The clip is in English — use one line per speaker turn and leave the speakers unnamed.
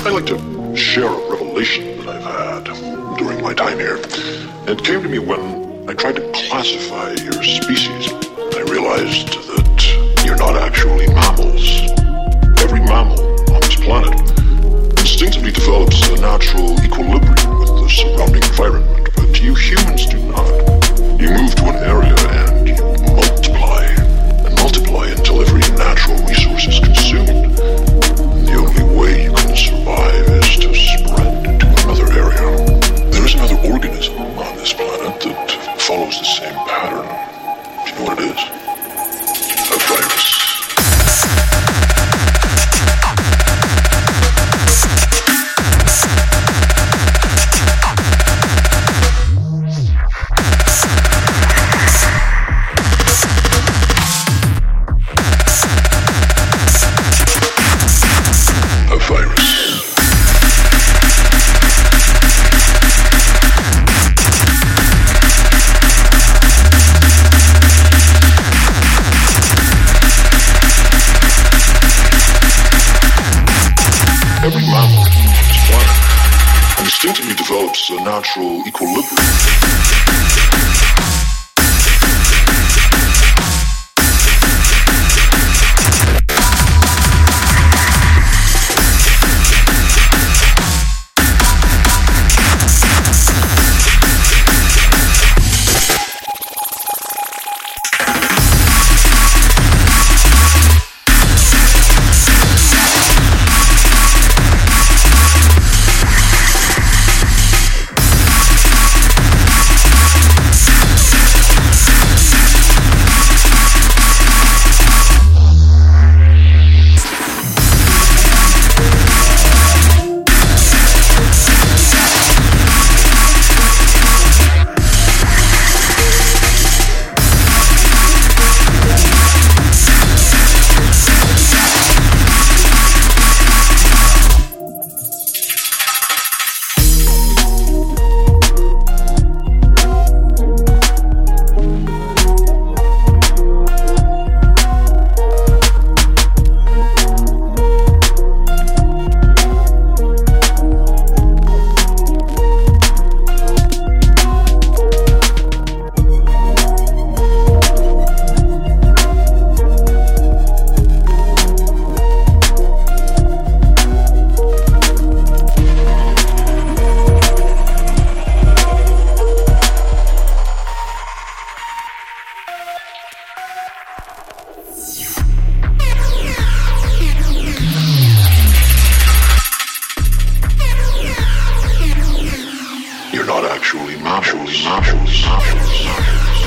I'd like to share a revelation that I've had during my time here. It came to me when I tried to classify your species. I realized that you're not actually mammals. Every mammal on this planet instinctively develops a natural equilibrium follows the same pattern. Do you know what it is? Instinctively develops a natural equilibrium Marshall, Marshall, Marshall. martial.